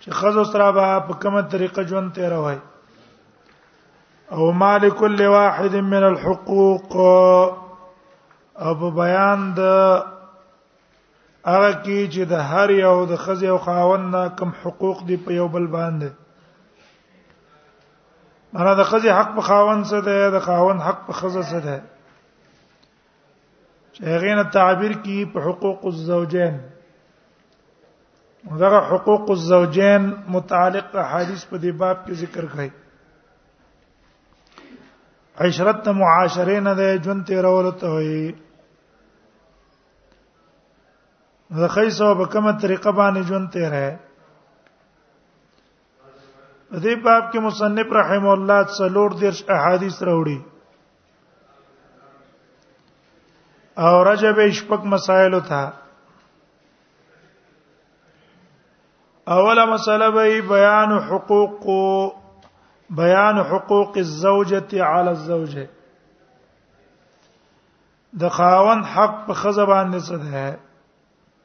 چې خزو سره به په کومه طریقه ژوند تیر وای او مال کل واحد من الحقوق او په بیان د هغه کی چې د هر یو د خزې او خاوند نه کم حقوق دی په یو بل باندې انا د خزې حق په خاوند څه ده د خاوند حق په خزې څه ده چې هغه نه تعبیر کی په حقوق الزوجین دغه حقوق الزوجین متعلق احادیث په دې باب کې ذکر کړي عشرت ته معاشره نه ده جون تیرول ته وي زه خیسو په کومه طریقه باندې جون تیرې دې باب کې مصنف رحم الله څلور درش احادیث راوړي او رجب شپک مسائل تھا اوله مسله به بیان حقوق بیان حقوق الزوجه علی الزوجه د خاوند حق په خزه باندې څه ده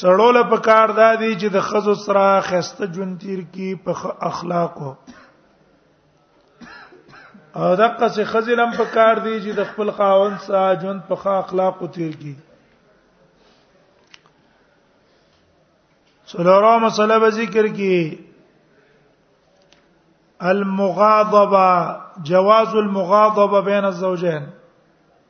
سړول په کار دادی چې د خزو سره خسته جون تیر کی په اخلاقو او دغه څه خزلم په کار دی چې د خپل خاون سره جون په اخلاقو تیر کی سلورو مسله به ذکر کی المغاضبه جواز المغاضبه بین الزوجین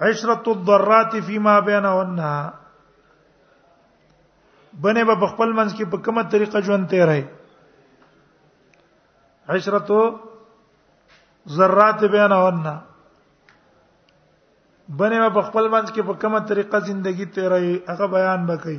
عشرت الضرات فيما بينهن بنه په خپل منځ کې په کومه طریقه ژوند تیرای عشرت ذرات بينهن بنه په خپل منځ کې په کومه طریقه ژوندۍ تیرای هغه بیان وکړي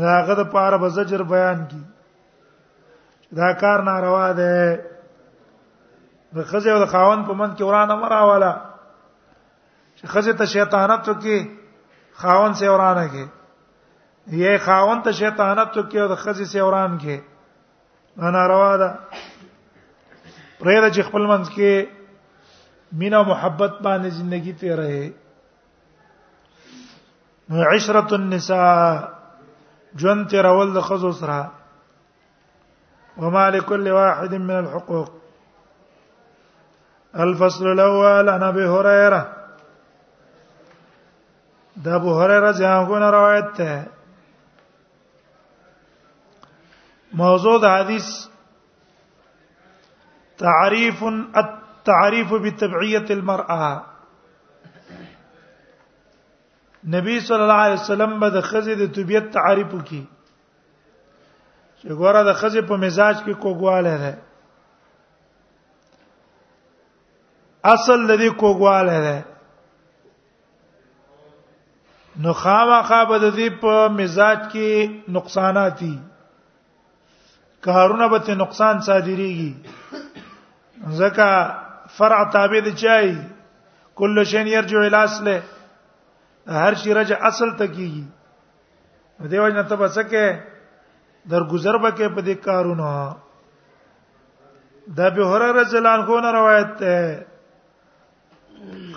داغه د پاره به زجر بیان کی دا کار ناروا ده د خزه او د خاون په من کې ورانه مراواله چې خزه ته شیطانت وکي خاون سي ورانه کې یې خاون ته شیطانت وکي او د خزه سي وران کې انا روا ده پرې د خپل منځ کې مینا محبت باندې ژوندۍ تیرې عشرة النساء جون ترول د خزو وما لكل واحد من الحقوق الفصل الاول عن ابي هريره ده ابو هريره ځانګونه روایت ده موضوع د حدیث تعریف التعریف بتبعیه المرأه نبی صلی الله علیه وسلم به د خزې د طبيعت تعریف وکي چې ګوره د خزې په مزاج کې کوګواله ده اصل د دې کوګواله ده نو خامخا به د دې په مزاج کې نقصانات دي کارونه به ته نقصان صادريږي ځکه فرع تابع دي چای کل شین يرجع الى اصله هر شي رجع اصل ته کیږي دیو جن ته بسکه در گذر بکې په دې کارونه د ابي هريره جلان کو نه روایت ده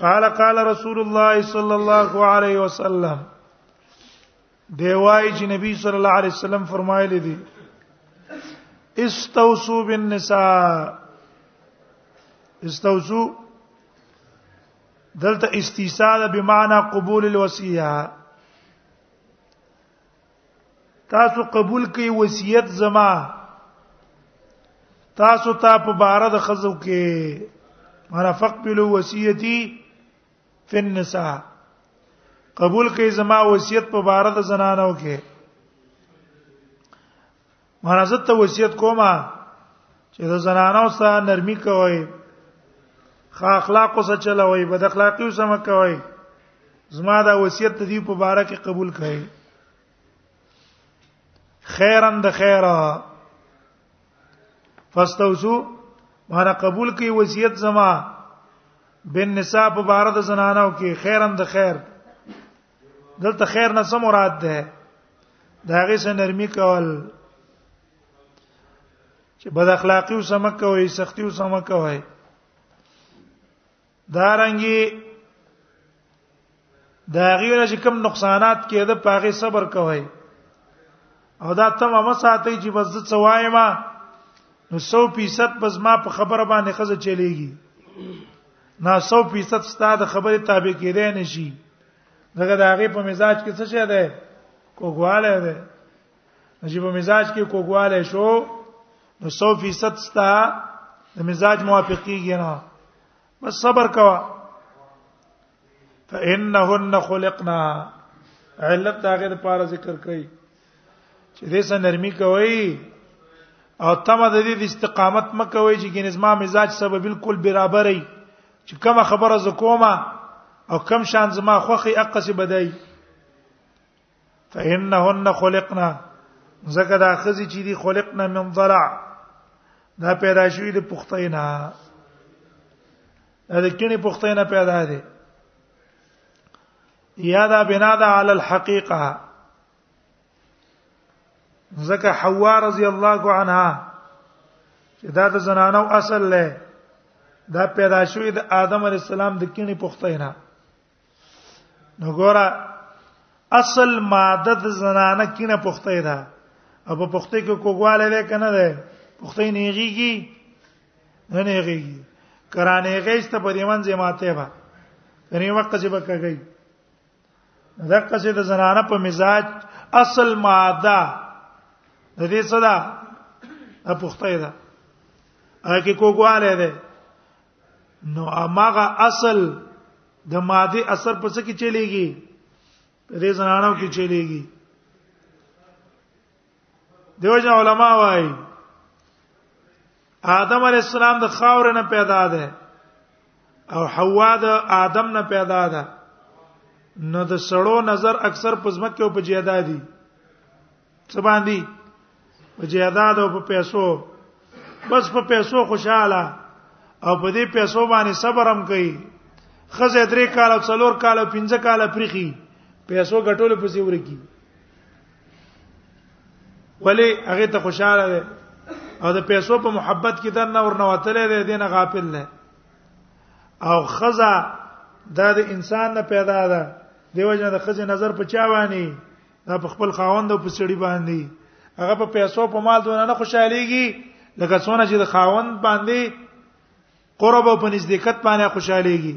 قال قال رسول الله صلى الله عليه وسلم دی وای چې نبی صلی الله علیه وسلم فرمایلی دی استوصوا بالنساء استوصوا دلته استیصال بمعنى قبول الوصيه تاسو قبول کړئ وصیت زما تاسو ته په بار د خزو کې مرافق بلو وصیتي فی النساء قبول کړئ زما وصیت په بار د زنانو کې مرزت ته وصیت کومه چې د زنانو سره نرمي کوي خا اخلاق سره چلوي بد اخلاقي سره مکوي زما دا وصیت دی په بار کې قبول کړئ خیرن د خیره فاستوسو مهر قبول کی وصیت زما بن نساء په بار د زنانو کې خیرن د خیر دلته خیر نه سم مراد ده دا غي سره نرمي کول چې بد اخلاقی او سمک کوي سختی او سمک کوي دارنګي دا غیره چې کوم نقصانات کېده پاغه صبر کوی او دا تم ما ساتي چې بس څه وایم نو 100% بس ما په خبره باندې خزه چلےږي نا 100% ستاد خبره تابع کېدای نشي دغه د هغه په مزاج کې څه شه ده کوګواله ده چې په مزاج کې کوګواله شو نو 100% ستا د مزاج موافق کیږي نه بس صبر کوا فإنهن خلقنا علت هغه د پاره ذکر کړي چې دې سره نرمي کوي او تمه د دې استقامت مکوي چې ګنې زما مزاج سبب بالکل برابرې چې کومه خبره زکوما او کم شان زما خوخي اقصي بدای فإنهن خلقنا زکه دا خزي چې دي خلقنا من ضلع دا پیدا شوی د پختینا دا کینه پختینا پیدا دي یا دا بنا دا علی الحقیقه زکه حوا رضی الله عنها چې دا د زنانو اصل له دا پیدا شوی د آدم علی السلام د کینی پختینا نو ګوره اصل ماده د زنانه کینه پخته ده او په پخته کې کوګواله ده کنه ده پخته نه هیږي نه نه هیږي کرانه غیست په دې منځه ماته به کني وخت چې بکګي دغه چې د زنانه په مزاج اصل ماده د دې صدا د پخته ده هغه کې کوګواله ده نو امغه اصل د ماده اثر پس کې چلیږي په دې زنانو کې چلیږي دیو جن علما وايي آدم علی السلام د خاور نه پیدا ده او حوا د آدم نه پیدا ده نو د سړو نظر اکثر پزمک او په جیدا دي څه باندې په جیداد او په پیسو بس په پیسو خوشاله او په دې پیسو باندې صبر هم کوي خزه درې کال او څلور کال او پنځه کال پرخي پیسو ګټول پسې ورکی ولی هغه ته خوشاله ده او د پیسو په محبت کې دن اور نه وتلې ده دین غافل نه او خزه دا د انسان نه پیدا ده دیو جن د خزه نظر په چا باندې دا په خپل خاوند او په سړي باندې هغه په پیسو په مال دونه نه خوشاليږي لکه څونه چې د خاوند باندې قرب او په نزدېکت باندې خوشاليږي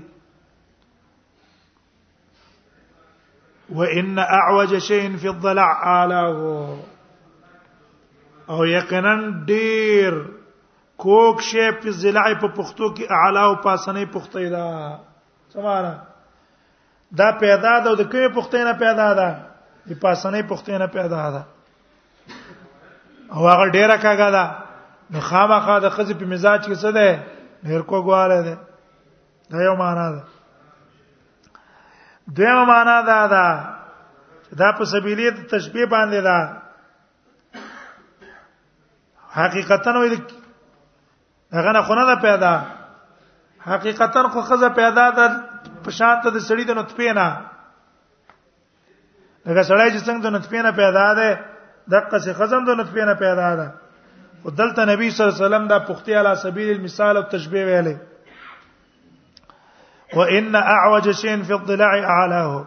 وان اعوج شيء في الضلع اعلاه او یقینا ډیر کوک شی په ضلع په پښتو کې اعلی او پاسنې پښتې ده سماره دا پیدا ده د کومې پښتنه پیدا ده د پاسنې پښتنه پیدا ده او هغه ډیره کاګه ده نو خامخا د خزې په مزاج کې څه ده ډیر کوګواله ده دا یو معنا ده دیمه معنا دا ده دا په سبیلیت تشبیه باندې ده حقیقتا وې هغه نه خونه پیدا حقیقتا خو خزه پیدا ده په شان ته د سړی د نطفه نه هغه سړی چې څنګه د نطفه نه پیدا ده دغه څه خزم د نطفه نه پیدا ده او دلته نبی صلی الله علیه وسلم دا پختی علی سبیل المثال او تشبیه ویلې وان اعوج شيء في الضلع اعلاه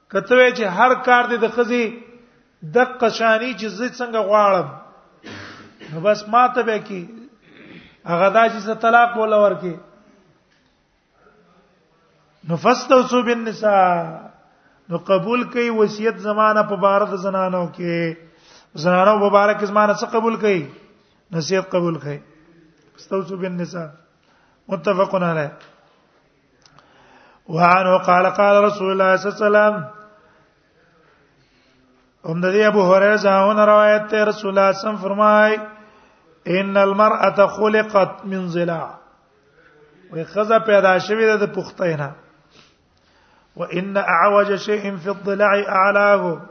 کته وی چې هر کار دې د خزي د قشانی چې زه څنګه غواړم نو بس ما ته به کی هغه دا چې زه طلاق بوله ورکی نو فاستوصوا بالنساء نو قبول کوي وصیت زمانہ په بار د زنانو کې زنانو مبارک زمانہ څخه قبول کوي نصیحت قبول کوي فاستوصوا بالنساء متفقون علیه وعنه قال قال رسول الله صلی الله علیه وسلم هم د ابو هريره ځاونه روایت ته رسول الله صلی الله علیه وسلم فرمای ان المرأه خلقت من ضلع وي خزه پیدا شوې ده د پختینا وان اعوج شيء في الضلع اعلاه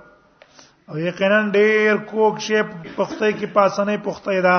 او یقینا ډیر کوک شی پخته کې پاسنه پخته ده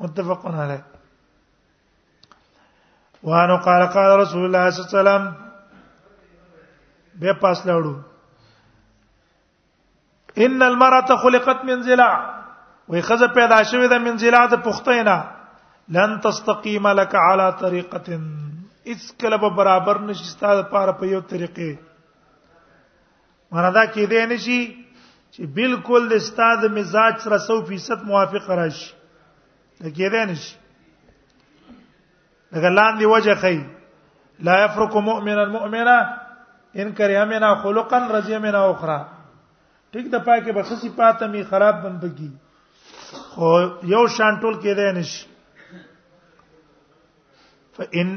متفق علیه وانه قال قال رسول الله صلی الله علیه وسلم به پاس لاړو ان المرأه خلقت من ضلع وې خزه پیدا شوې ده من ضلع د پختینا لن تستقیم لك على طريقه اس کله به برابر نشي ستاسو لپاره په یو طریقې مردا کې دې نشي چې بالکل د استاد مزاج سره 100% موافق راشي دا کې دې نشي لکه لاندې وجه خي لا يفرق مؤمن المؤمنه ان کریا منا خلقا رضی منا اخرى ټیک د پای کې بخصي پاته می خراب بندګي خو یو شان ټول کې دی نش فإن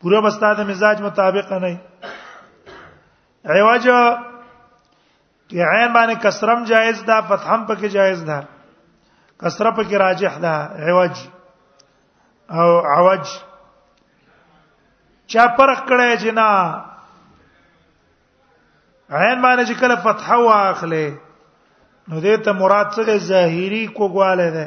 پوره بستا د مزاج مطابق نه عوج کې عین باندې کسرم جائز ده فتحم پکې جائز ده کسره پکې راجح ده عوج او عوج چا پرخ کړی چې نه عین باندې چې کله فتح واخلې نو دې ته مراد څه ظاهری کوګواله ده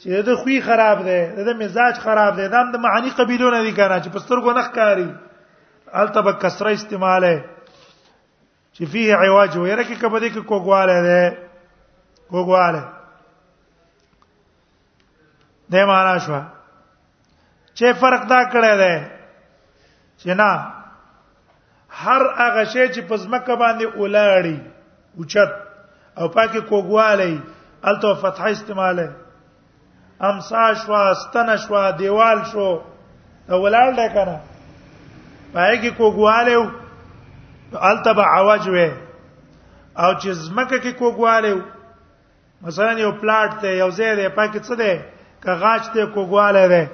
چې د خوې خراب دی د مزاج خراب دی دا د معنی قبیلو نه دي کنه چې پسترګو نه ښکاری الته به کسره استعماله چې فيه عواج ويره کې کبه دې کې کوګواله ده کوګواله د معنا شو چې فرق دا کړی دی چې نه هر هغه شی چې په ځمکه باندې اولاړی اوچت او پاکه کوګوالی الته فتح استعماله امسا شو استن شو دیوال شو دا ولاړ ده کنه پای کې کوګواله الته به عواج وې او چې زمکه کې کوګواله مثلا یو پلاټ ته یو ځای دی پکې څه دی که غاچ ته کوګواله دی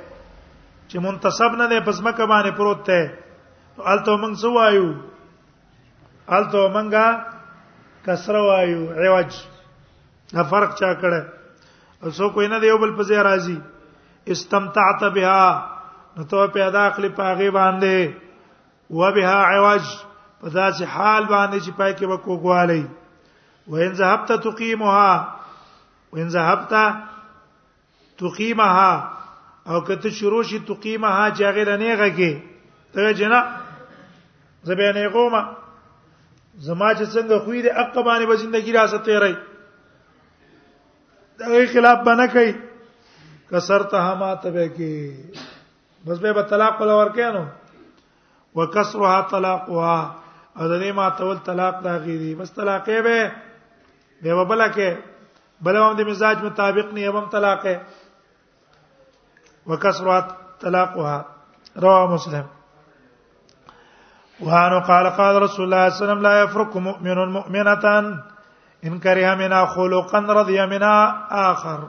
چې منتسب نه دی پس مکه باندې پروت دی نو الته موږ څه وایو الته موږ کسره وایو عوج دا فرق چا کړه او څو کوی نه دی یو بل په ځای راځي استمتعت بها نو ته پیدا اخلي په هغه باندې وبها عوج په داسې حال باندې چې پای کې وکوغوالي وان ذهبت تقيمها وان ذهبت تقيمها او کته شروع شي تقيمها چې هغه نه غږي ته جنا زبېنې قومه زما چې څنګه خوې دې اق باندې به ژوندۍ را ستې راي دا خلاف بنه کوي کسرته ما ته به کې بس به په طلاق ولا ورکانو وکسرها طلاقها او د دې ما تول طلاق دا غیری بس طلاقې به به وبلا کې بل هم د مزاج مطابق نه هم طلاق ہے وکسرها طلاقها رواه مسلم وانه قال قال رسول الله صلى الله عليه وسلم لا يفرق مؤمن مؤمنه ان كره منها خلقا رضي منها اخر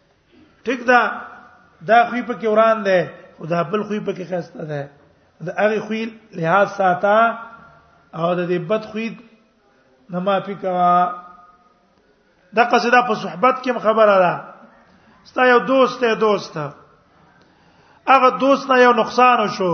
ټیک دا دا خوې په کې وران ده او دا بل خوې په کې خسته ده دا هغه خوې لحاظ ساته او د دې بد خوې نه معافي کوا دا قصدا په صحبت کې خبره ده ستا یو دوست دی دوست هغه دوست نه یو نقصان شو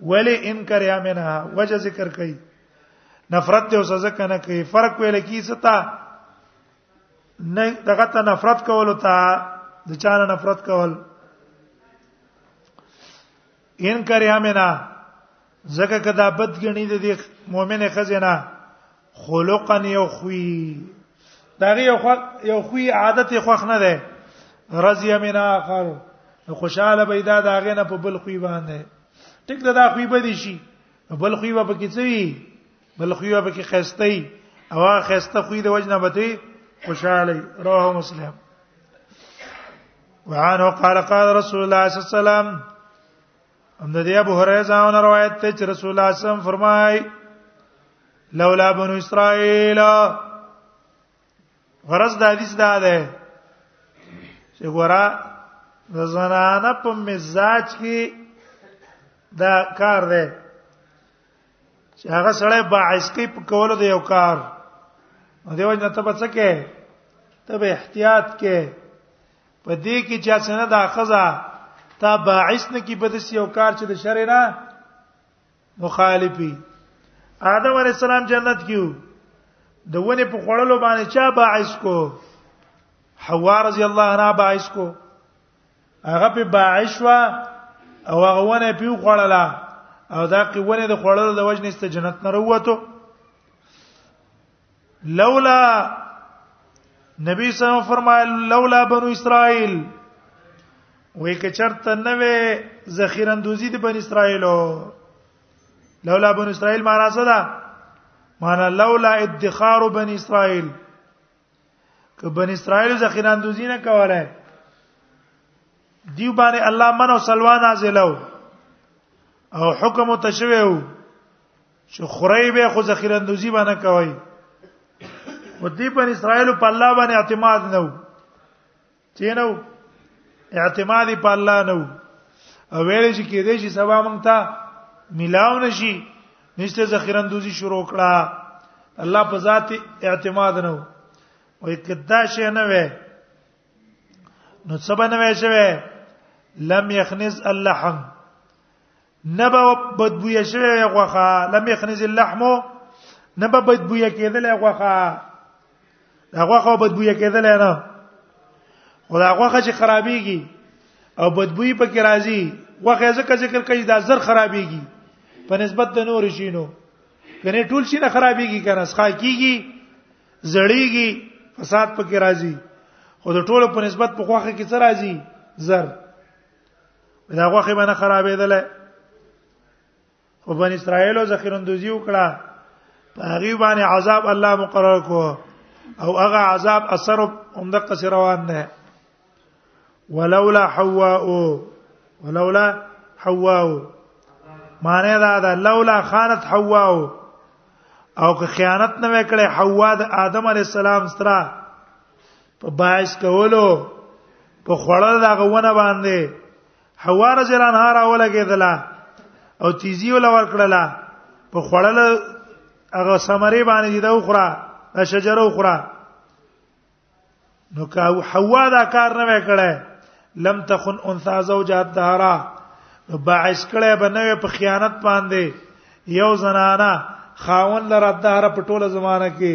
ولی انکر یا منها وجه ذکر کوي نفرت ته وسزه کنه کوي فرق ویل کی ستا نه دغه ته نفرت کول او ته د چانه نفرت کول انکر یا منها زکه کدا بد غنی د دې مؤمنه خزینه خلقا یو خوی دا یو خو یو خوی عادت خوخ نه ده رضی من اخر خوشاله بيدا دا غنه په بل خوی باندې ټیک دا, دا خوی به دي شي بل خوی به کې څه بل خوی به کې خستای او خسته خوی د وجنه بته خوشاله رواه مسلم وعنه قال قال رسول الله صلى الله عليه وسلم هم د ابو هريره ځاونه روایت ته چې رسول الله صلی الله علیه وسلم فرمایي لولا بنو اسرائیل غرض د حدیث دا ده چې ګورا د زنانه په مزاج کې دا کار دی چې هغه سړی باعث کې په کولو دی یو کار دیو جن ته بچکه ته به احتیاط کې په دې کې چې څنګه دا خزا تا باعث نه کی بدس یو کار چې د شر نه مخالفي آدم علی السلام جنت کیو د ونې په خړلو باندې چا باعث کو حوا رضی الله عنها باعث کو هغه په باعث وا او هغه ونه په خړلا او دا قونه د خړلو د وجنې ست جنت نه وروته لولا نبی صلی الله علیه وسلم فرمایل لولا بنو اسرائیل وې کچرت نه وې ذخیره اندوزی د بنو اسرائیلو لولا بنو اسرائیل معنا څه ده معنا لولا ادخار بنو اسرائیل که بنو اسرائیل ذخیره اندوزی نه کوله دیو باندې الله منو سلوان نازلو او حکم تشویو چې خوري به خو ذخیره اندوزی باندې کوي و دې پر اسرائیل په الله باندې اعتماد نه و چې نه اعتماد په الله نه و او ویل چې کې دې چې سبا مونږ ته ملاو نشي نشته ذخیره اندوزی شروع کړه الله په ذات اعتماد نه و وې کدا شي نه وې نو سبا نه وې شوه لم يخنز اللحم نبا بدبویا شوی غوخه لم يخنز اللحم نبا بدبویا کېدل غوخه دا غوخه بدبویا کېدل نه او دا غوخه چې خرابېږي او بدبوی پکې راځي غوخه ځکه ذکر کوي دا زر خرابېږي په نسبت د نور شینو کنه ټول شي نه خرابېږي کنه ښه کیږي زړیږي فساد پکې راځي خو د ټولو په نسبت په خوخه کې څه راځي زر دا غوخه باندې خرابې دله او بن اسرائیل ذخیرندوزی وکړه په هغه باندې عذاب الله مقرر کو او هغه عذاب اثر هم د قصر روان ده ولولا حواء ولولا حواء معنی دا ده لولا خانت حواء او که خیانت نه وکړي حوا د آدم علی السلام سره په باعث کولو په خړل دا غونه باندې حوار جلان هار اوله کېدلا او تیزی ول ور کړلا په خړل هغه سمری باندې دا اخرى دا شجره اخرى نو کا حوا دا کار نه وکړای لم تخن انثى زوجها دهرا باعث کړه بنوي په خیانت باندې یو زنانه خاون لره دهره په ټوله زمانہ کې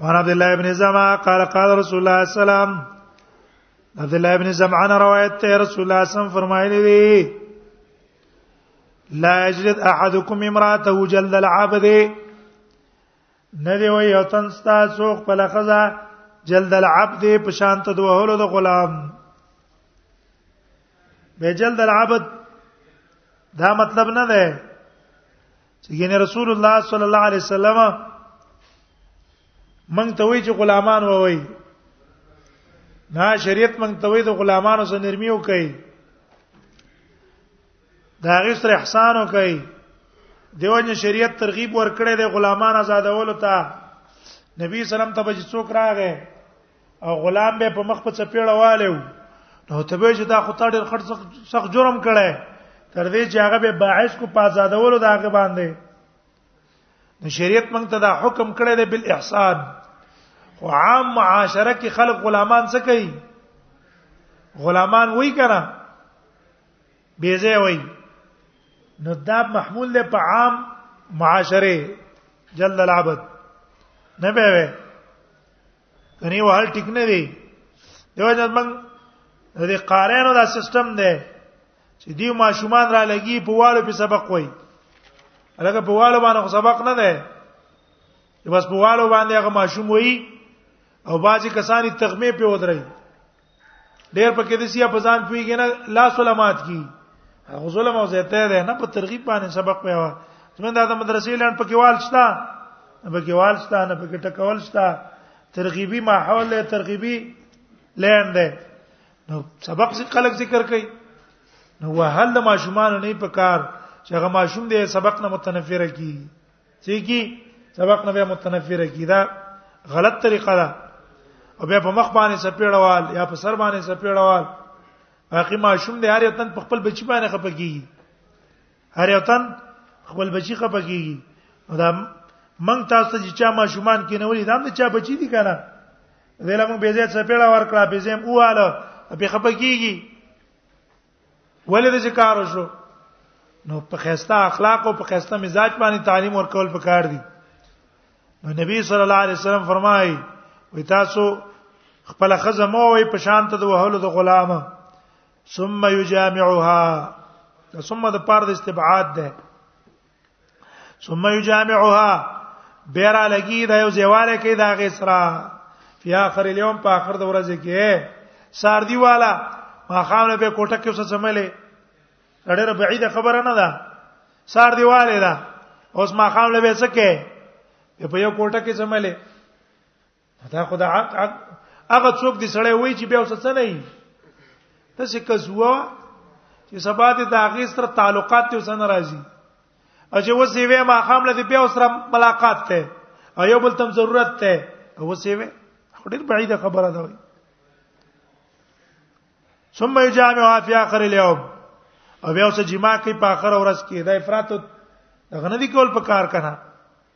وعن عبد الله بن زمعه قال قال رسول الله صلی الله علیه وسلم عبد الله بن زمعه نه روایت ته رسول الله صلی الله علیه وسلم فرمایلی دی لا یجلد احدکم امراته جلد العبد نه دی وای او تن تاسو خپل خزا جلد العبد په شان ته دوهلو د غلام به جلد العبد دا مطلب نه ده یعنی رسول الله صلی الله علیه وسلم مونږ ته وی چې غلامان وای نه شریعت مونږ ته وی د غلامانو سره نرمي وکړي دا غي سره احسان وکړي دیوژن شریعت ترغیب ورکړي د غلامان آزادولو ته نبی سلام ته بچ څوک راغی او غلام به په مخ په چپېړه والو نو ته به چې دا خو تا ډېر خړ سخت جرم کړی تر دې چې هغه به باعث کو په آزادولو دا هغه باندې نو شریعت موږ ته دا حکم کړی دی بل احسان خو عام معاشره کې خلک غلامان څه کوي غلامان وای کړه بیزه وای نو دا محمول له په عام معاشره جل العبد نه به کني وال ټیک نه دی دیو جن من د قارینو دا سیستم دی چې دی ماشومان را لګي په والو په سبق وای هغه په والو باندې سبق نه دی بس په والو باندې هغه ماشوم وای او باځي کسانی تغمه په ودرای ډیر پکې د سیا په ځان پیږي نه لا سلامات کی هغه ظلم او زیاته ده نه په ترغیب باندې سبق پیوا زمونږ د مدرسې لاند پکې وال شتا پکې وال شتا نه پکې ټکول شتا ترغیبی ماحول له ترغیبی لاند ده نو سبق څخه خلق ذکر کوي نو وهل د ماشومان نه په کار چې هغه ماشوم دې سبق نه متنفره کی چې کی سبق نه به متنفر کیدا غلط طریقه ده او بیا په مخ باندې سپیړوال یا په سر باندې سپیړوال باقي ماشوم دی هر یوتن په خپل بچی باندې خپګیږي هر یوتن خپل بچی خپګیږي دا من تاسو چې چا ماشومان کې نه ولې دا هم چا بچی دي کنه دله موږ به زیات سپیړه ورکړه به زم اواله به خپګیږي ولې د ذکر شو نو په خسته اخلاق او په خسته مزاج باندې تعلیم ورکول پکار دي نو نبی صلی الله علیه وسلم فرمایي وي تاسو خپل خزمه وي په شان ته د وهلو د غلامه ثم یجامعها ثم د پاره د استبعاد ده ثم يجامعها بیرا لګي دا یو زیواله کې دا غسرا فی اخر اليوم په اخر د ورځې کې سار دی والا ما خام په کوټه کې وسه سملې ډېر بعیده خبره نه ده سار دی واله ده اوس ما خام له وسه کې په یو کوټه کې سملې دا خدای عق عق هغه څوک دی سړی وای چې بیا وسه څه نه وي تاسو کزوا چې سبا دې د هغه سره تعلقات ته وسه ناراضي او چې وسې وې ما خام لدی بیا سره ملاقات ته او یو بل تم ضرورت ته وسې وې ډېر بعیده خبره ده وای ثم یجامعها فی اخر اليوم او بیا وسه جما کوي په اخر ورځ کې دا افراط دغه نه دی کول په کار کنه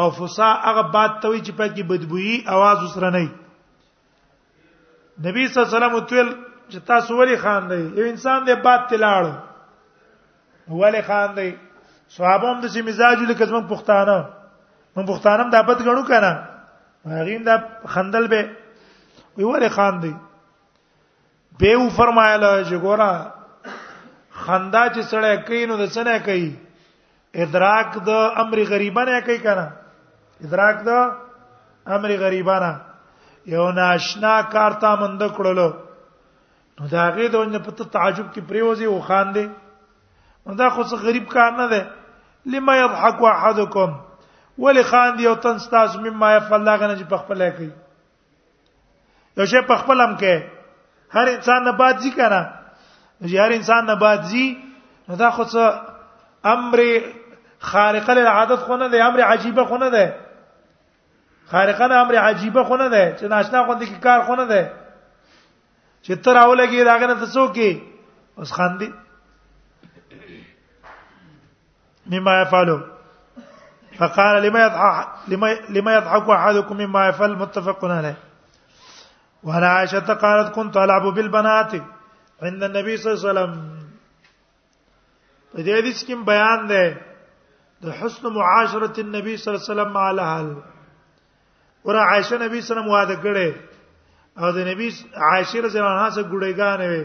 او فسا هغه باد ته وی چې پکې بدبوئی आवाज وسره نه نبی صلی الله علیه وسلم وتل چې تاسو ولې خان دی یو انسان دې باد تلاړ ولې خان دی صحابه هم د سي مزاج لکه زمون پښتانه من پښتانه هم د ابد غړو کنه هغه هم د خندل به وی ولې خان دی به و فرمایله چې ګوره خندا چې سړی کوي نو د سنه کوي ادراک د امر غریبانه کوي کنه ادراک د امر غریبانه یو ناشنا کار تا مند کړلو نو دا غي د ونې په تعجب کې پریوزي او خان دی نو دا خو څه غریب کار نه دی لما يضحك احدكم ولي خان دی او تن تاسو مما يفعل لاغنه چې په خپل کوي یو شی په خپل هم کې هر انسان نه باد ځي کنه چې هر انسان نه باد ځي نو دا خو څه امر خارق للعادت خو نه دی امر عجیبه خو نه دی خارقه نه امر عجیبه خو نه دی چې ناشنا غوندي کې کار خو نه دی چې تر اولګي داګه نه تاسو کې اوس خان دي مما يفعلوا فقال لما يضحك لما يضحك احدكم مما يفعل متفق عليه وعن عائشة قالت كنت ألعب بالبنات عند النبي صلى الله عليه وسلم په دې حدیث کې بیان ده د حسن معاشره النبي صلى الله عليه وسلم مع الاهل ور عائشه نبی سلام واده کړي او د نبی عائشه رضی الله عنها سره ګډېګانې وي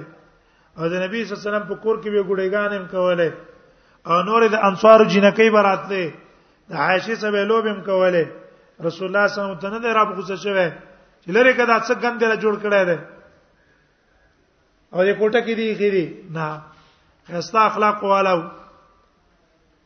او د نبی صلی الله علیه وسلم په کور کې به ګډېګانې هم کوله او نور د انصار جنکې براتله د عائشه سره لوب هم کوله رسول الله صلی الله علیه وسلم ته نه رب غوسه شوه چې لره کدا څه ګند را جوړ کړی دی او د کوټه کې دی خېری نه خستا اخلاق والو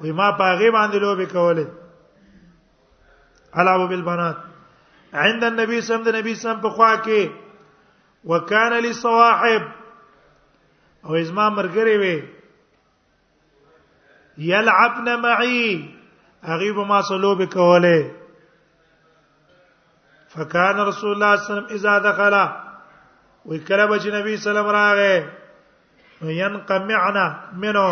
وې ما پاغه باندې لوبي کولې علاوه بالبنات عند النبي صلی الله علیه وسلم د نبی صلی الله علیه وسلم په خوا کې وکانه لي صواحب او ازما مرګري وي يلعبن معي هغه به ما سره لوبي کوله فکان رسول الله صلی الله علیه وسلم اذا دخل وی کله به چې نبی سلام راغې وینقمعنا منو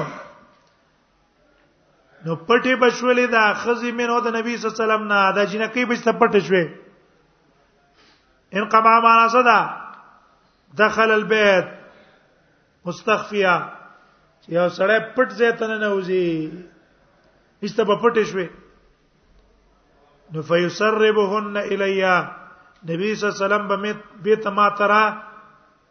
نو پټه بشولې دا خزي مینو د نبی صلی الله علیه وسلم نه دا جنکی به سپټ شوې ان قما معنا صدا دخل البيت مستخفيا چې یو سړی پټ ځای ته نه وځي ایسته په پټ شوې نو فیسربهن الیا نبی صلی الله علیه وسلم به به تما ترا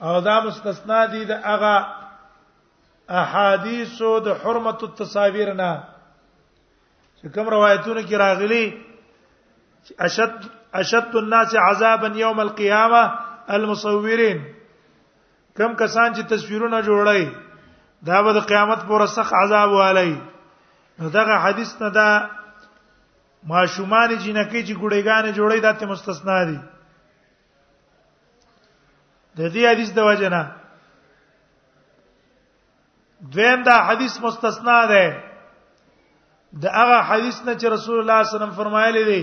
او دا مستثنا دي د هغه احادیث د حرمت التصاویر نه چې کوم روایتونه کې راغلي اشد اشد الناس عذابا يوم القيامه المصورين کم کسان چې تصویرونه جوړای دا به د قیامت پر سخت عذاب والي نو دغه حدیث نه دا ماشومان جنکی چې ګړېګانې جوړې داته مستثنا دي د دې حدیث د وجنه دویم دا حدیث مستثنا ده د هغه حدیث نه چې رسول الله صلی الله علیه وسلم فرمایلی دی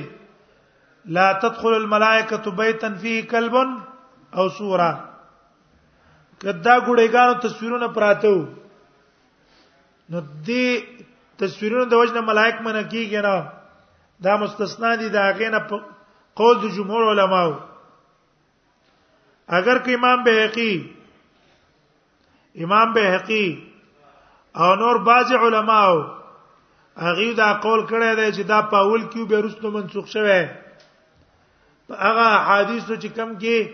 لا تدخل الملائکه بیتا فيه کلب او سوره کدا ګړېګانو تصویرونه پراته وو نو دې تصویرونو د وجنه ملائک من کیږي نه دا مستثنا دي دا غینه قول د جمهور علماو اگر که امام بهقي امام بهقي او نور بعض علماو هغه دا قول کړی دی چې دا پاول کیو به رسو منسوخ شوه هغه حدیثو چې کم کې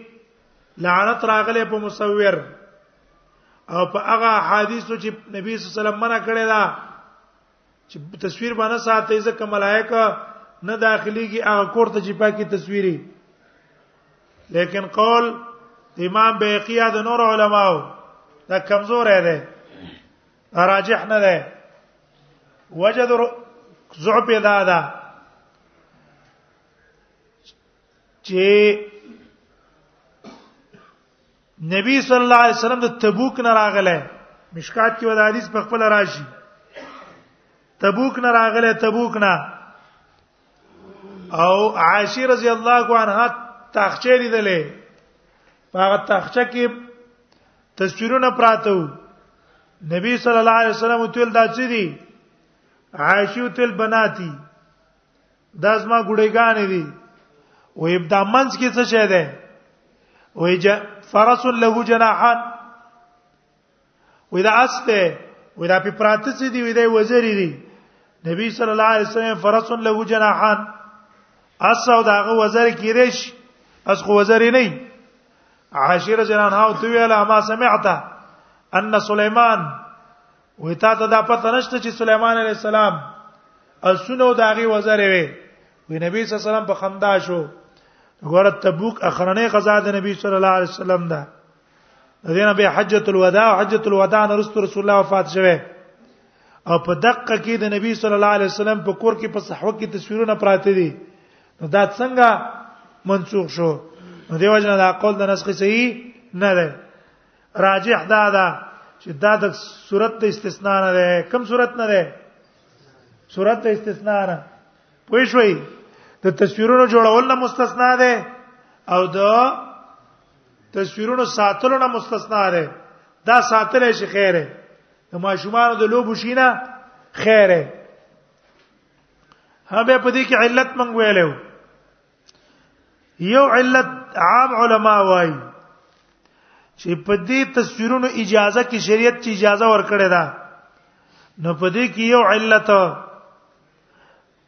لعنت راغله په مصور او په هغه حدیثو چې نبی صلی الله علیه وسلم منع کړی دا چې تصویر باندې ساتي ځکه ملائکه نه داخليږي هغه کور ته چې پاکي تصویري لیکن قول امام بیقیه د نور علماو دا کمزور دی راجح نه دی وجد ضعف دا ده چې نبی صلی الله علیه وسلم د تبوک نه راغله مشکات کې ودا حدیث په خپل راشي تبوک نه راغله تبوک نه او عائشه رضی الله عنها تاخچه لیدلې هغه تاخچه کې تصویرونه پراته وو نبی صلی الله علیه وسلم تل دا څه دي عائشه تل بناتی دا زما ګډېګانې دي و ابدا منځ کې څه شه ده وې جا فرس له جناحات وې دا استه وې دا په پراته سي دي وې دا وزري دي نبی صلی الله علیه وسلم فرس له جناحات اسو داغه وزر کیریش اس خو وزر نه عاشر جنان هاو تو ویلا ما سمعت ان سليمان وې تا ته دا پته نشته چې سليمان عليه السلام اسونو داغي وزره وي وې نبی صلی الله علیه وسلم په خندا شو غره تبوک اخرنه غزا د نبی صلی الله علیه وسلم ده دینه به حجۃ الوداع حجۃ الوداع نرست رسول الله وفات شوه او په دقه کې د نبی صلی الله علیه وسلم په کور کې په صحوه کې تصویرونه پراته دي نو دا څنګه منسوخ شو نو دیو جنا دا قول د نسخ صحیح نه ده راجح دا ده چې دا د صورت د استثناء نه ده کم صورت نه ده صورت د استثناء نه پوه شوي د تصویرونو جوړول نه مستثنا ده او د تصویرونو ساتلو نه مستثنا ده دا ساتل شي خیره د ماشومان د لوبو شینه خیره هغه په دې کې علت منګ ویلو یو علت عام علما وایي چې په دې تصویرونو اجازه کې شریعت چې اجازه ورکړې ده نو په دې کې یو علت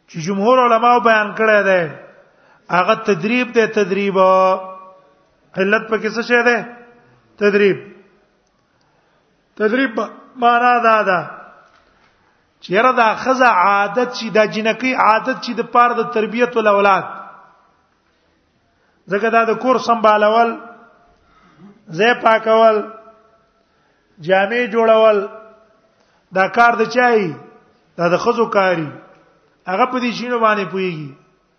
چې جمهور علما بیان کړی دی هغه تدریب دی تدریب علت په کې څه شه ده تدریب تدریب معنا دا ده چیرې دا خزه عادت شي دا جنکی عادت شي د پاره د تربیت ول اولاد ځکه دا د کور سمبالول زې پاکول جامې جوړول دا کار د چای دا د خزو کاری هغه په دې شینو باندې پويږي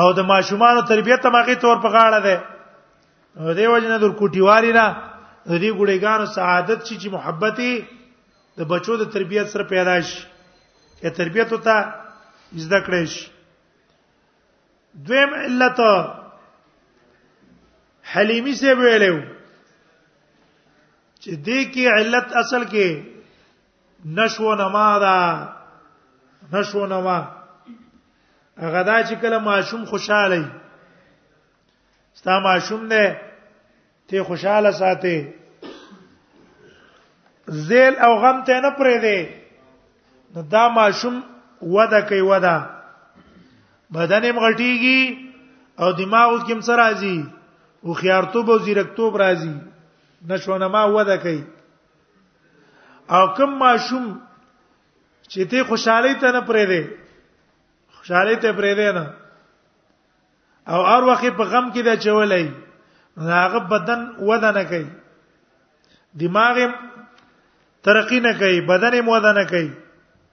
او د ماشومان تربیت هم هغه تور په غاړه ده نو دی وجنه در کوټیواری نه د دې ګړېګانو سعادت شي چې محبتي د بچو د تربیت سره پیدا شي چې تربیت وتا زده کړې شي دویم علت حلیمی سے ویلو چې دې کې علت اصل کې نشو نما دا نشو نما هغه دا چې کله ماشوم خوشاله وي ستا ماشوم دی ته خوشاله ساتي زیل او غم ته نه پرې دی نو دا ماشوم وده کوي وده بدن یې مغټیږي او دماغ کې هم سره راځي او خيارتوب او زیرکتوب راځي نشونه ما وده کوي او کوم ماشوم چې ته خوشحالي ته نه پرې دی خوشحالي ته پرې دی نه او هر وخت په غم کې دا چولای هغه بدن وده نه کوي دماغ ترقی نه کوي بدن مو ده نه کوي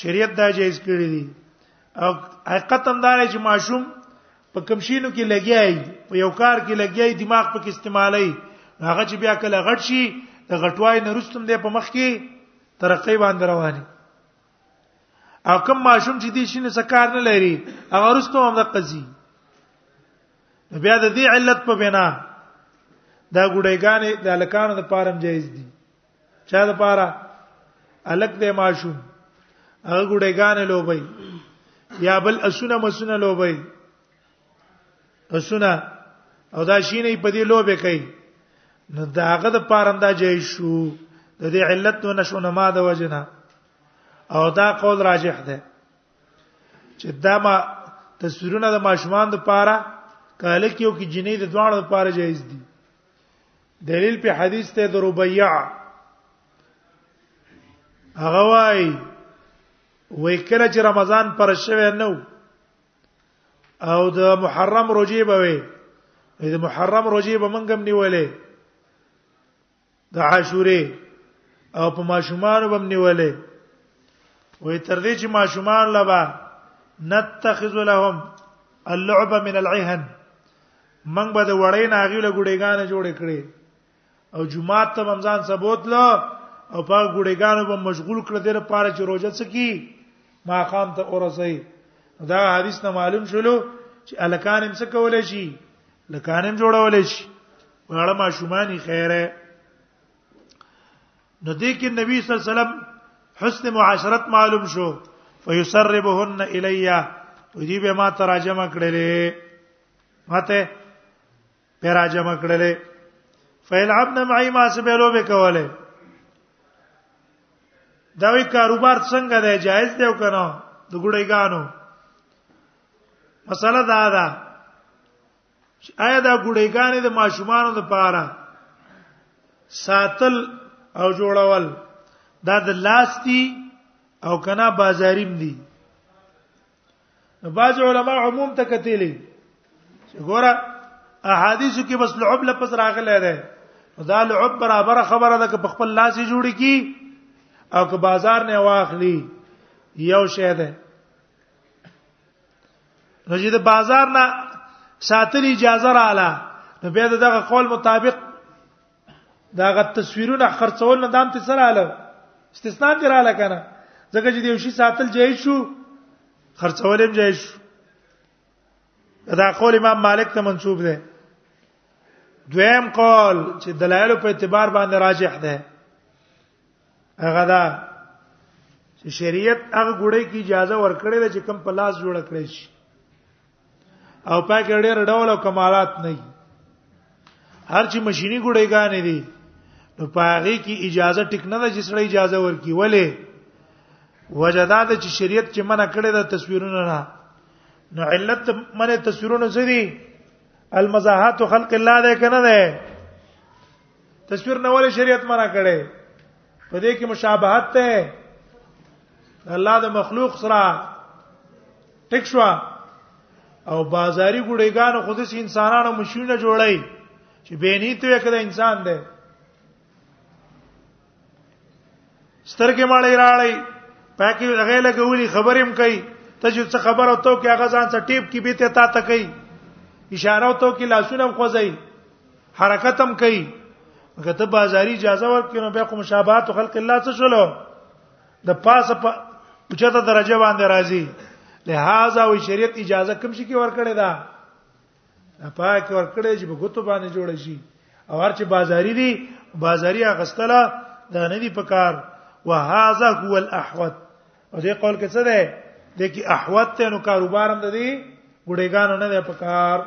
شریعت دا جایز کړی دی او حقیقت هم دا چې ماشوم په کم شینو کې لګیای په یو کار کې لګیای دماغ په کې استعمالای هغه چې بیا کله غټ شي د غټوای نه رستم دی په مخ کې ترقې باندې رواني او کوم ماشوم چې دې شینه سکار نه لري هغه رستم هم د قضي بیا د دې علت په بنا دا ګډېګانې د الکانو د پارم جایز دي چا د پاره الک دې ماشوم هغه ګډېګان لوبي یا بل اسونه مسونه لوبي اسونه او دا شینې په دې لوبه کوي نو دا هغه د پارنده جې شو د دې علت نو نشو نه ما د وجنه او دا قول راجح ده چې دا ما تصویرونه د ماشومان د پاره کاله کېو کې جنې د دوانو د پاره جایز دي دلیل په حدیث ته د ربيع هغه وای وای کله چې رمضان پر شوه نو او د محرم روزي به وي د محرم روزي به منګم نیولې د عاشورې او په ماشومان به نیولې وې تر دې چې ماشومان لبا نتخذ لهم اللعب من العهن منګ به د وړې ناغي له ګډېګانې جوړې کړې او جمعه ته رمضان سبوت له او په ګډېګانو به مشغول کړ د لپاره چې روزه سکی ما خام ته اورځي دا حدیث نه معلوم شلو چې الکان هم څه کولای شي لکان هم جوړولای شي وړه ما شومانی خیره نو دې کې نبی صلی الله علیه وسلم حسن معاشرت معلوم شو فیسربهن الیا ودی به ما تراجمه کړلې ماته پیرا جمع کړلې فیلعبن معي ما سره بلو به کوله دا وی کاروبار څنګه دی جایز دی او کنه د ګړېګانو مسله دا ده آیا دا ګړېګانې د ماشومانو لپاره ساتل او جوړول دا د لاس دي او کنا بازاریم دي نو بعض علما عموم ته کتلې چې ګوره احادیث کې بس لعب لفظ راغلی دی دا لعب برابر خبره ده که په خپل لاس جوړ کی او که بازار نه واخلي یو شی ده نو چې د بازار نه ساتل اجازه رااله نو به دغه قول مطابق دا غ تصویرونه خرڅول نه دام ته سره اله استثناء دی را لکنه ځکه چې دیو شي ساتل جایز شو خرڅول هم جایز شو دا قول امام مالک ته منسوب دی دویم قول چې دلایل په اعتبار باندې راجح ده هغه دا چې شریعت هغه ګړې کی اجازه ورکړې ده چې کم په لاس جوړ کړی شي او پاک ډېر ډول او کمالات نه دي هر چې ماشيني ګډېګانې دي نو پاغه کې اجازه ټیک نه ده چې سړی اجازه ورکي ولې وجداد چې شریعت چې منع کړی دا تصویرونه نه نو علت منه تصویرونه څه دي المزاحات خلق الله ده کنه ده تصویر نه ولې شریعت منع کړي په دې کې مشابهت ته الله د مخلوق سره ټیک شو او بازاري ګډېګانو خود سي انسانانو مشینه جوړای چې بینی ته کده انسان دی سترګې ماړې راړې پاکي هغه لګولي خبرې هم کوي ته چې څه خبر او تو کې هغه ځان څه ټیپ کې به ته تا ته کوي اشاره او تو کې لاسونه هم خوځي حرکت هم کوي غته بازاري اجازه ورکړي نو بیا کوم مشابهت خلق الله څه شولو د پاسه په چته درجه باندې راځي لہذا وی شریعت اجازه کوم شي کې ورکړي دا پاک ورکړي چې په غوتو باندې جوړ شي او هر چې بازاري دي بازاري اغستله دا نه دي پکار وهذا هو الاحوت او دې قول کې څه ده د کی احوت ته نو کاروبار هم ده دي ګډېګانو نه ده پکار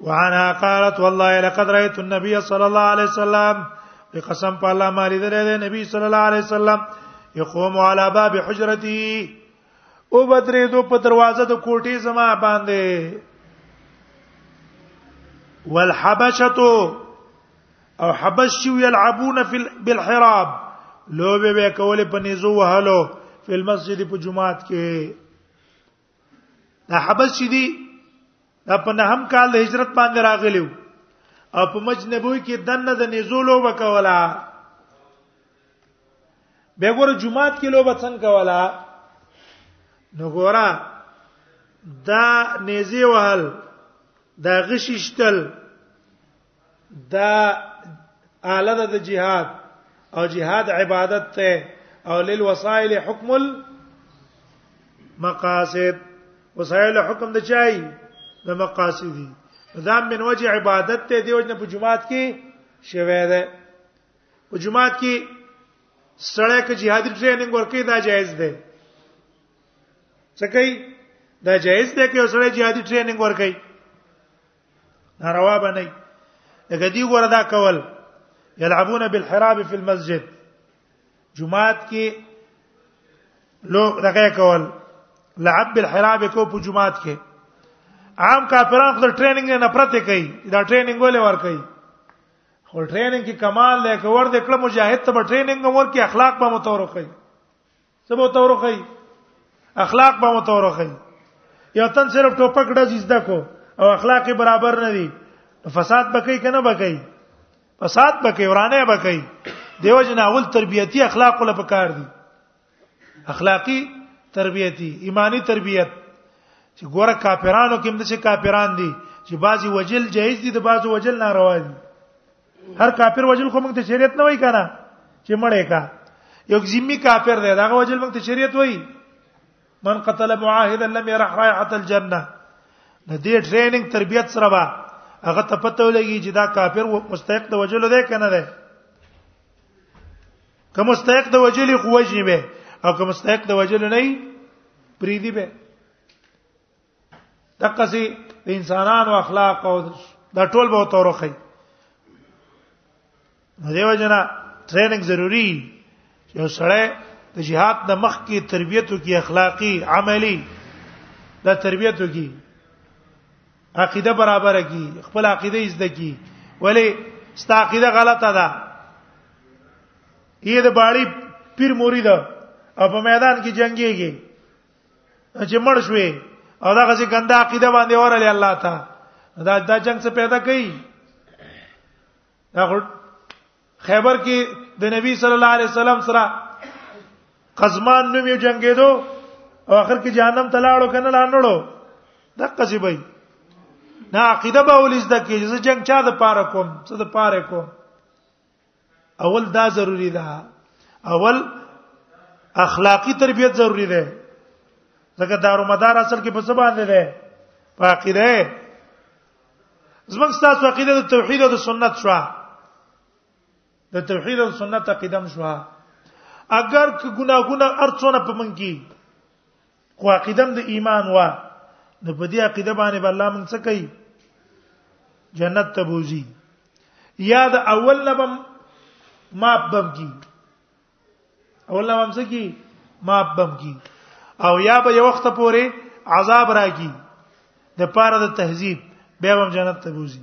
وانا قالت والله لقد رايت النبي صلى الله عليه وسلم بقسم په الله ما لیدل دی نبی صلی الله علیه وسلم يقوم على باب حجرتي او بدرې دو په دروازه د کوټې زما باندې والحبشه او حبش يلعبون في بالحراب لوبه به کولې په نيزو وهلو په مسجد په جمعات کې دا حبس چې دی دا په نهم کال د هجرت باندې راغلیو او په مج نبوي کې دنه د نزولو وکولا به ګوره جمعات کې لوبه څنګه کولا نو ګوره دا نيزي وهل دا غششتل دا اعلی د جهاد او جهاد عبادت ته او للوسائل حکم المقاصد وسائل حکم د چای د مقاصد دي دا من وجه عبادت ته دی وجنه په جمعات کې شوه ده په جمعات کې سړی کې جهادي ټریننګ ورکې دا جایز ده څه کوي دا جایز ده کې سړی جهادي ټریننګ ورکې ناروا بنئ لکه دی ګوره دا کول یلعبون بالحراب فی المسجد جمعات کې لو دغه کول لعب بالحراب کو په جمعات کې عام کافرانو خپل ټریننګ نه نفرت کوي دا ټریننګ ولې ور کوي خو ټریننګ کې کمال دی که ور دې کړ مجاهد ته ټریننګ ور کې اخلاق به متور کوي سبو تورخی اخلاق به متورخی یو تن صرف ټوپک ډز زده کو او اخلاق برابر نه دي فساد بکې کنه بکې فساد بکې ورانه بکې دیو جن اول تربیتی اخلاق له پکار دي اخلاقی تربیتی ایمانی تربیت چې ګوره کافرانو کې هم د څه کافران دي چې بعضي وجل جایز دي د بعضو وجل ناروا دي هر کافر وجل خو موږ ته شریعت نه وای کنه چې مړې کا یو ذمي کافر دی دا وجل موږ ته شریعت وای من قتل معاهدا لم يرح رائحه الجنه د دې ټریننګ تربيت سره با هغه ته پته ولګي چې دا کافر مستحق د وجل دی کنه دی که مستحق د وجل خو وجنی به او که مستحق د وجل نه پریدي به دغه سي د انسانانو اخلاق او دا ټول به تورخی دیو جنا ټریننګ ضروری یو سړی د جهاد د مخ کې تربیته کې اخلاقی عملی دا تربیته کې عقیده برابره کی خپل عقیده زده کی ولی ستا عقیده غلطه ده یی د باړی پیر مرید او په میدان کې جنگيږي چې مړ شوې او دا غزي ګنده عقیده باندې ورلې الله تا دا دا جنگ څه پیدا کړي دا خیبر کې د نبی صلی الله علیه وسلم سره قزمان نوم یو جنگیدو او اخر کې جهنم ته لاړو کنه لاندړو دا قصې به نه عقیده به ولې زده کې چې جنگ چا د پاره کوم څه د پاره کوم اول دا ضروری ده اول اخلاقی تربیت ضروری ده ځکه دارو مدار اصل کې په څه باندې ده په عقیده زموږ ستاسو عقیده د توحید او د سنت شو د توحید او سنت عقیدم شو اگر که ګناهونه ارڅونه په من کې خو عقیدم د ایمان وا نو په دې عقیده باندې به الله مونږ څه کوي جنت ته بوزي یا د اول نبم ما بمږي اول نبم څه کی ما بمږي او یا به یو وخت پورې عذاب راکی د پاره د تهذیب به هم جنت ته بوزي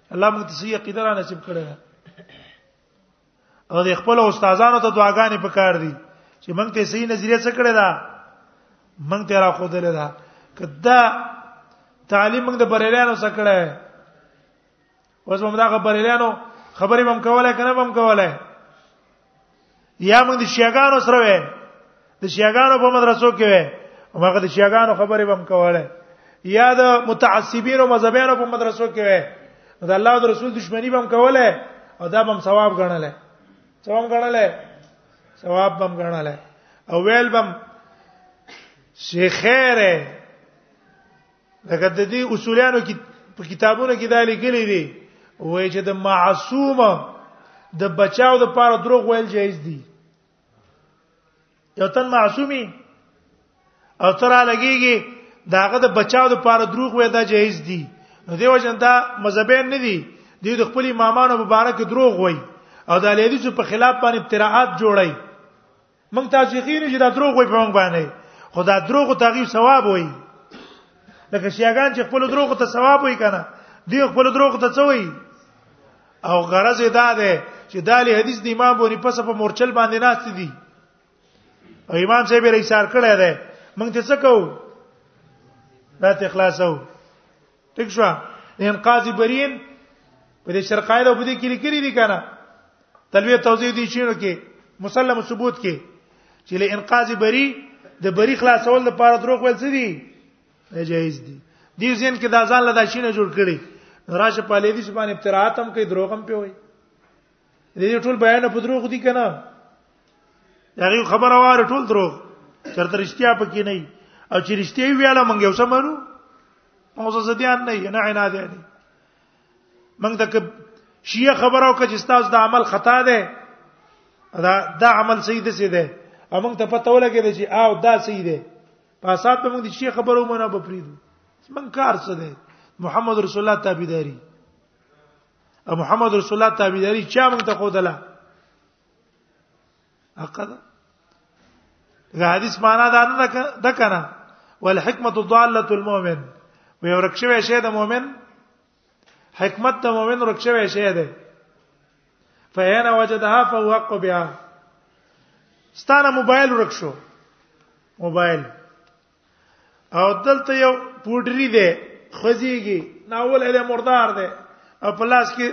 الله موږ ته صحیح عقیده را نصیب کړی او د خپل استادانو ته دعاګانې پکار دي چې موږ ته صحیح نظریه څه کړی دا موږ ته را خو دلې دا کدا تعلیم موږ د بریلیانو څخه کړی اوس موږ دا بریلیانو خبرې مم کولای کنه مم کولای یا موږ د شیعاګانو سره وې د شیعاګانو په مدرسو کې وې هغه د شیعاګانو خبرې بم کوله یا د متعصبین او مذهبیانو په مدرسو کې وې د الله او رسول دښمنی بم کوله او دا بم ثواب غنله ثواب غنله ثواب بم غنله او ویل بم شیخره لکه د دې اصولانو کې په کتابونو کې دا لیکل دي وای چې د معصومه د بچاو د پاره دروغ ویل جایز دي یو تن معصومي او تر لګيږي داغه د بچاو د پاره دروغ ویل دا جایز دي نو دیو جن دا مذهبین نه دي دی د خپل امامانو مبارک دروغ وای او د الیدیسو په خلاف باندې افتراءات جوړای موږ تاسیخین چې دا دروغ وي په موږ باندې خدا دروغ ته غي ثواب وي لکه شیعاګان چې خپل دروغ ته ثواب وي کنه دی خپل دروغ ته څه وي او غرض دا ده چې دا له حدیث د امام بونی پس په مورچل باندې ناشته دي او امام صاحب یې اشاره کړی دی موږ ته څه کوو دا ته خلاصو ټیک شو انقاذ برین په دې شرقایل او په دې کې لیکلي دي کنه تلوي توضیح دي شنو کې مسلم ثبوت کې چې له انقاذ بری د بری خلاصول لپاره دروغ ویل څه دي جایز دي دې ځین کې دا ځان له داشینه جوړ کړي راشه په لیدي چې باندې ابتراعات هم کوي دروغ هم پی وي دې ټول بیان په دروغ دي کنه هغه خبره واره ټول دروغ چرته رښتیا پکې نه او چې رښتیا ویاله مونږ یو سمانو مونږ زديان نه نه عنا دي نه مونږ تک شیعه خبره او کچ استاد د عمل خطا ده دا دا عمل صحیح ده سي ده او مونږ ته پته ولګي ده چې او دا صحیح ده پاسات به مونږ د شیعه خبرو مونږ نه بپریدو مونږ کار څه ده محمد رسول الله تابعداري او محمد رسول الله تابعداري چا موږ ته خودله عقد دا حدیث معنا دا نه ده کنه والحکمه ضاله المؤمن وي ورکشوي شی د مؤمن حکمت د مؤمن ورکشوي شی ده فهنا وجدها فهو حق بها ستانه موبایل ورکشو موبایل او دلته یو پوډری دی خزیږي ناول له مردار دی او په لاس کې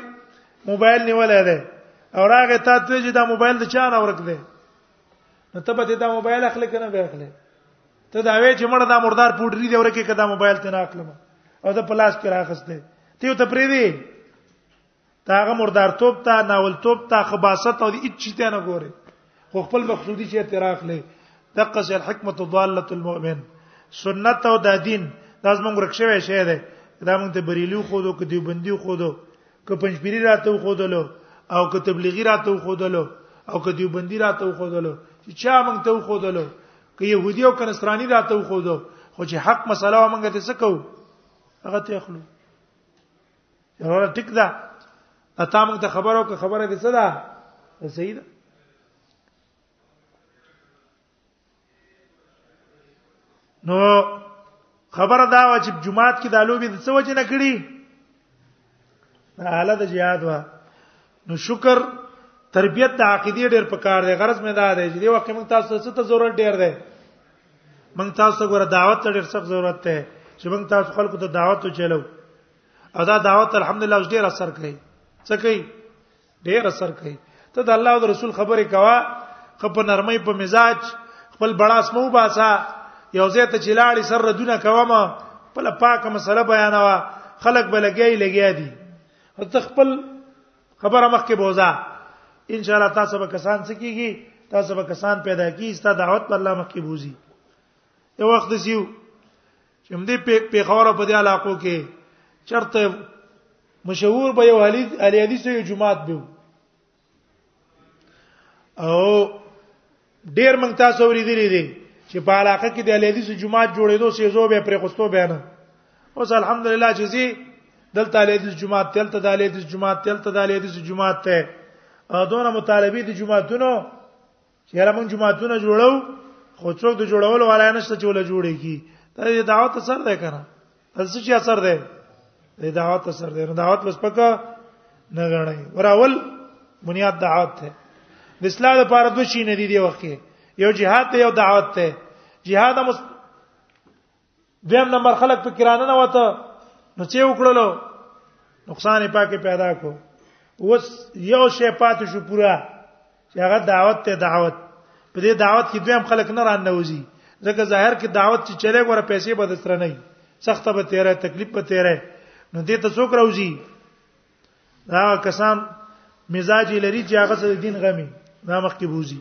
موبایل نیولې دی او راغه تا ته چې دا موبایل د چا نه ورک دی نو ته به دا موبایل اخلي کنه به اخلي ته دا وې چې مړه دا مردار پوډری دی ورکه کدا موبایل ته نه اخلم او دا په لاس کې راخسته ته ته پری دی تاغه مردارتوب ته ناولتوب ته خباست او هیڅ چی ته نه ګوري خو خپل مقصودی چې اعتراف لې دغه ځل حکمت ضاله المؤمن سنت او د دین لازم موږ رکشوي شی دی دا موږ ته بریلیو خو دو کدی بندي خو دو ک پنځپيري راته خو دلو او ک تبلیغي راته خو دلو او ک دیوبندي راته خو دلو چې چا موږ ته خو دلو ک يهودي او کنسراني راته خو دو خو چې حق مسله موږ ته څه کوو هغه ته خلک یاره ټیک ده اته موږ ته خبرو که خبره کې څه ده صحیح ده نو خبره دا و چې جمعات کې د لوبي د څه وجه نه کړی حاله د jihad وا نو شکر تربيت د عقيدې ډېر پکار دی غرض مې دا دی چې دی وخت موږ تاسو ته ضرورت ډېر دی موږ تاسو ته ګوره دعوت ته ډېر سخت ضرورت دی چې موږ تاسو خلکو ته دعوت وچلو او دا دعوت الحمدلله اوس ډیر اثر کوي څه کوي ډیر اثر کوي ته د الله او رسول خبرې کوا خپ نرمۍ په مزاج خپل بڑاس مو باسا یو ځای ته چلاړي سر ردونه کوما خپل پاکه مسله بیانوا خلق بلګي لګیا دي ته خپل خبره مخکې بوزا ان شاء الله تاسو به کسان سکیږي تاسو به کسان پیدا کی ستا دعوت په الله مخکې بوزي یو وخت سیو چې هم دې پیښور په دې علاقو کې چرته مشهور به یو حدیث علی حدیث یو جمعات به او ډیر موږ تاسو ورېدلې دي چې په علاقه کې د علی حدیث جمعات جوړېدو سيزو به پرې خوستو به نه اوس الحمدلله چې زی دلته علی حدیث جمعات تلته د علی حدیث جمعات تلته د علی حدیث جمعات ته دونه مطالبه دي جمعاتونو چیرې مونږ جماعتونه جوړو خو څوک د جوړولو ولا نشته چې ولا جوړي کی دا د دعوت اثر دی کنه تاسو چې اثر دی د دعوت اثر دی دعوت بس پکا نه غړای وراول بنیاد دعوت ته د اسلام لپاره دوه شي نه دي دی وخت یو جهاد ته یو دعوت ته جهاد هم دویم نمبر خلک په کرانه نه وته نو چې وکړلو نقصان یې پاکه پیدا کو اوس یو شی پاتې شو پورا چې هغه دعوت ته دعوت په دې دعوت کې دویم خلک نه رانه وځي ځکه ظاهر کې دعوت چې چلے غوړه پیسې به دستر نه سخته به تیرې تکلیف به تیرې نو دې ته څوک راوځي دا کسان مزاج لري چې هغه د دین غمي دا مخکې بوزي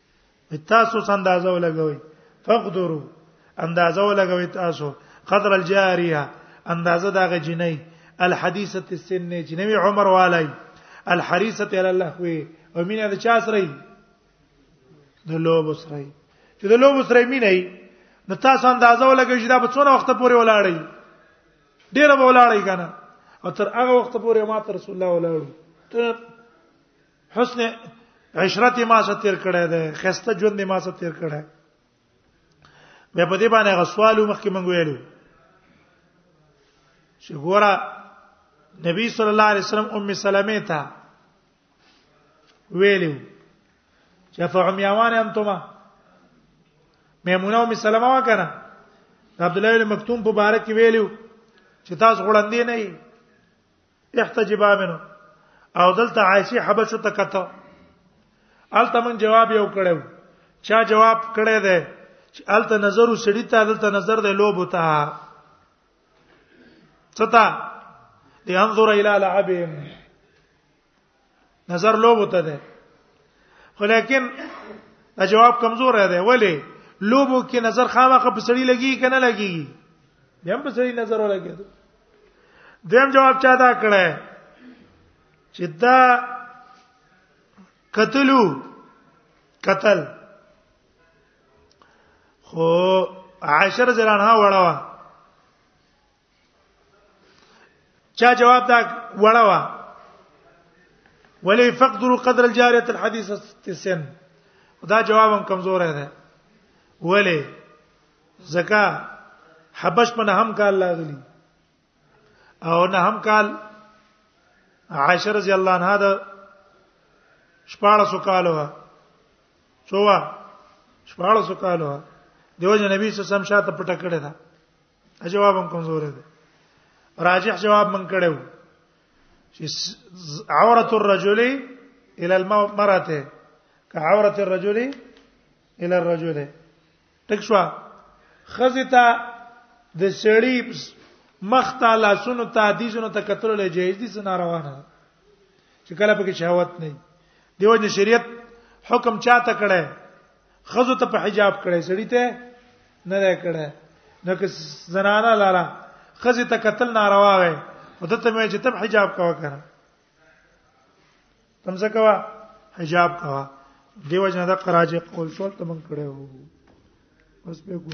تاسو اندازه ولګوي فقدروا اندازه ولګوي تاسو قدر الجاريه اندازه دغه جنۍ الحديثه السن جنوي عمر والي الحريصه على الله وي او مين د چا سره د لوب سره چې د لوب سره مين نه نو تاسو اندازه ولګوي چې دا په څونه وخت پورې ولاړی ډیر به ولاړی کنه او تر هغه وخت پورې ما تر رسول الله ولاړو ته حسن عشرت ما سره تیر کړه ده خسته ژوند ما سره تیر کړه بیا په دې باندې غسوالو مخکې مونږ ویلو چې ګوره نبی صلی الله علیه وسلم ام سلمہ ته ویلو چې فعمیوان انتما میمونه ام سلمہ وکړه عبد الله بن مکتوم په بارک ویلو چې تاسو غړندې نه یې احتجبا منه او دلته عائشه حبشه ته کته الته من جواب یو کړو چا جواب کړی دی چې الته نظر وسړی ته الته نظر دی لوب وتا ستا دی انظر الى لعبهم نظر لوب وته ده ولیکن دا جواب کمزور دی ولی لوبو کې نظر خامخه په سړی لګي کنه لګي بیا په سړی نظر ولګي دیم جواب چا دا کړه چې دا قتلو قتل خو عاشر زرانها وړاوه چا جواب دا وړه وا ولې فقدر قدر الجاريه الحديث السن دا جواب هم کمزور دی ولې زکا حبش په نه هم کال لاغلی او نه هم کال عائشه رضی الله عنها د شپاړه سو کال وا څو وا شپاړه سو کال وا دیو جن نبی صلی الله علیه وسلم شاته پټه کړه جواب هم کمزور دی راجح جواب من کړو چې عورت الرجل الى المرأه كعورت الرجل الى الرجل ټک شو خزتا د سړی مخ ته لاسونو ته دیجنو ته کتل له جایز دي سنا روانه چې کله پکې شهوت نه دیو د شریعت حکم چاته کړه خزو ته په حجاب کړي سړی ته نه ده کړه نو که زنانه لاره خزه ته قتل ناروا وي او دته مې چې تب حجاب کوا کنه تم څه کوا حجاب کوا دیو جنا د قراجه قول شول تم کړه وو بس به